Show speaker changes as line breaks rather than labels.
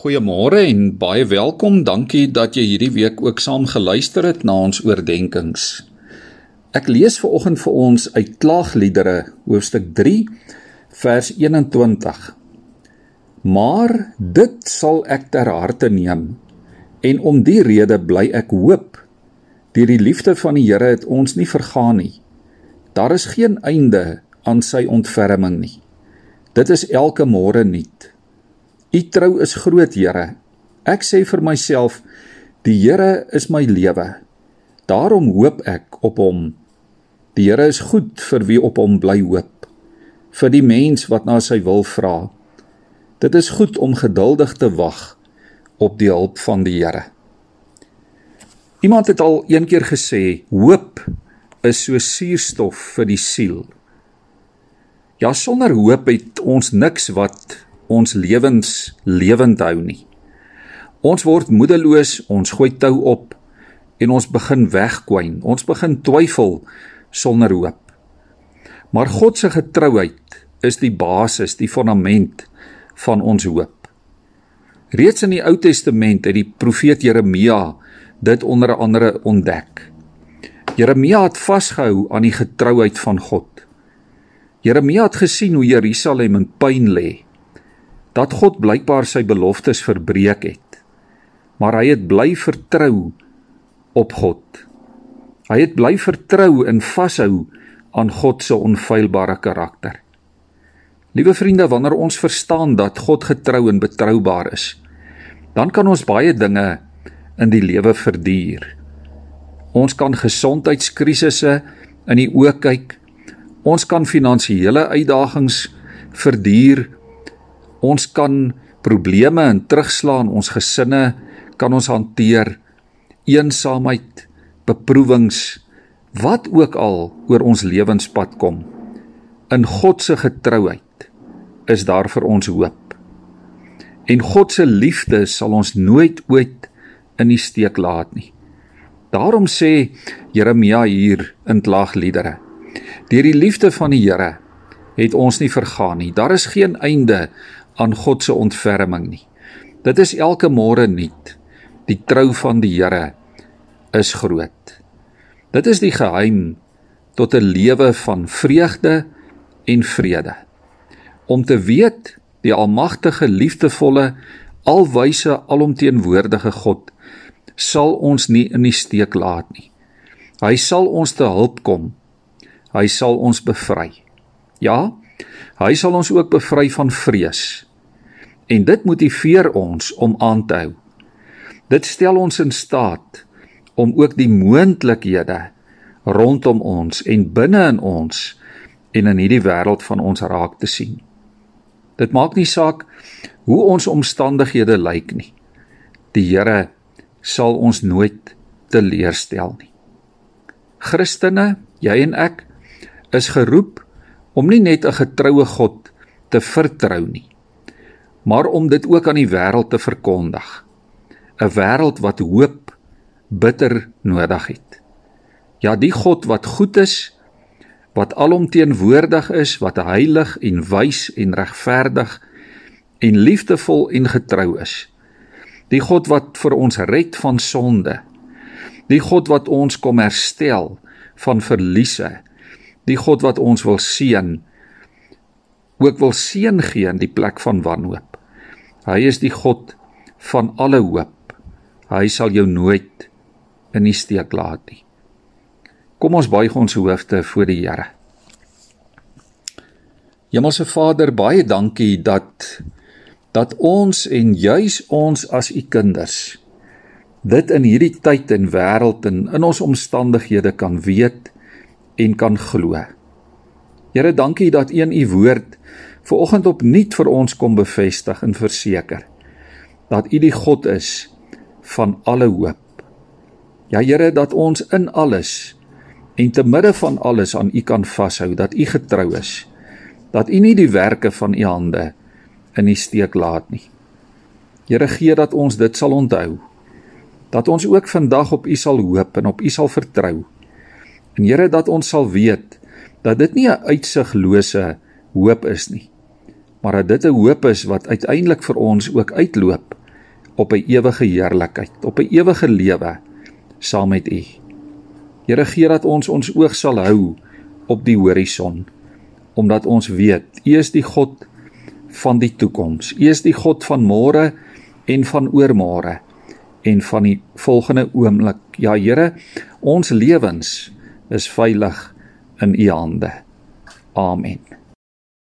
Goeiemôre en baie welkom. Dankie dat jy hierdie week ook saam geluister het na ons oordeenkings. Ek lees ver oggend vir ons uit Klaagliedere hoofstuk 3 vers 21. Maar dit sal ek ter harte neem en om die rede bly ek hoop. Deur die liefde van die Here het ons nie vergaan nie. Daar is geen einde aan sy ontferming nie. Dit is elke môre nuut. U trou is groot, Here. Ek sê vir myself, die Here is my lewe. Daarom hoop ek op hom. Die Here is goed vir wie op hom bly hoop, vir die mens wat na sy wil vra. Dit is goed om geduldig te wag op die hulp van die Here. Iemand het al een keer gesê, hoop is so suurstof vir die siel. Ja, sonder hoop het ons niks wat ons lewens lewend hou nie. Ons word moedeloos, ons gooi tou op en ons begin wegkwyn. Ons begin twyfel sonder hoop. Maar God se getrouheid is die basis, die fondament van ons hoop. Reeds in die Ou Testament het die profeet Jeremia dit onder andere ontdek. Jeremia het vasgehou aan die getrouheid van God. Jeremia het gesien hoe Jerusalem in pyn lê dat God blykbaar sy beloftes verbreek het. Maar hy het bly vertrou op God. Hy het bly vertrou en vashou aan God se onfeilbare karakter. Liewe vriende, wanneer ons verstaan dat God getrou en betroubaar is, dan kan ons baie dinge in die lewe verduur. Ons kan gesondheidskrisisse in die oë kyk. Ons kan finansiële uitdagings verduur Ons kan probleme en terugslaan ons gesinne kan ons hanteer. Eensaamheid, beproewings, wat ook al oor ons lewenspad kom. In God se getrouheid is daar vir ons hoop. En God se liefde sal ons nooit ooit in die steek laat nie. Daarom sê Jeremia hier in Klaagliedere: Deur die liefde van die Here het ons nie vergaan nie. Daar is geen einde aan God se ontferming nie. Dit is elke môre nuut. Die trou van die Here is groot. Dit is die geheim tot 'n lewe van vreugde en vrede. Om te weet die almagtige, liefdevolle, alwyse, alomteenwoordige God sal ons nie in die steek laat nie. Hy sal ons te hulp kom. Hy sal ons bevry. Ja, hy sal ons ook bevry van vrees en dit motiveer ons om aan te hou. Dit stel ons in staat om ook die moontlikhede rondom ons en binne in ons en in hierdie wêreld van ons raak te sien. Dit maak nie saak hoe ons omstandighede lyk nie. Die Here sal ons nooit teleurstel nie. Christene, jy en ek is geroep om nie net 'n getroue God te vertrou nie, maar om dit ook aan die wêreld te verkondig. 'n Wêreld wat hoop bitter nodig het. Ja, die God wat goed is, wat alomteenwoordig is, wat heilig en wys en regverdig en liefdevol en getrou is. Die God wat vir ons red van sonde. Die God wat ons kom herstel van verliese. Die God wat ons wil seën ook wil seën gee in die plek van wanhoop. Hy is die God van alle hoop. Hy sal jou nooit in die steek laat nie. Kom ons buig ons hoofde voor die Here. Hemelse Vader, baie dankie dat dat ons en juis ons as u kinders dit in hierdie tyd en wêreld en in ons omstandighede kan weet en kan glo. Here, dankie dat een u woord ver oggend opnuut vir ons kom bevestig en verseker dat U die God is van alle hoop. Ja Here dat ons in alles en te midde van alles aan U kan vashou dat U getrou is. Dat U nie die werke van U hande in die steek laat nie. Here gee dat ons dit sal onthou. Dat ons ook vandag op U sal hoop en op U sal vertrou. En Here dat ons sal weet dat dit nie 'n uitsiglose hoop is nie, maar dat dit 'n hoop is wat uiteindelik vir ons ook uitloop op 'n ewige heerlikheid, op 'n ewige lewe saam met U. Here gee dat ons ons oog sal hou op die horison omdat ons weet U is die God van die toekoms. U is die God van môre en van oormôre en van die volgende oomblik. Ja Here, ons lewens is veilig in U hande. Amen.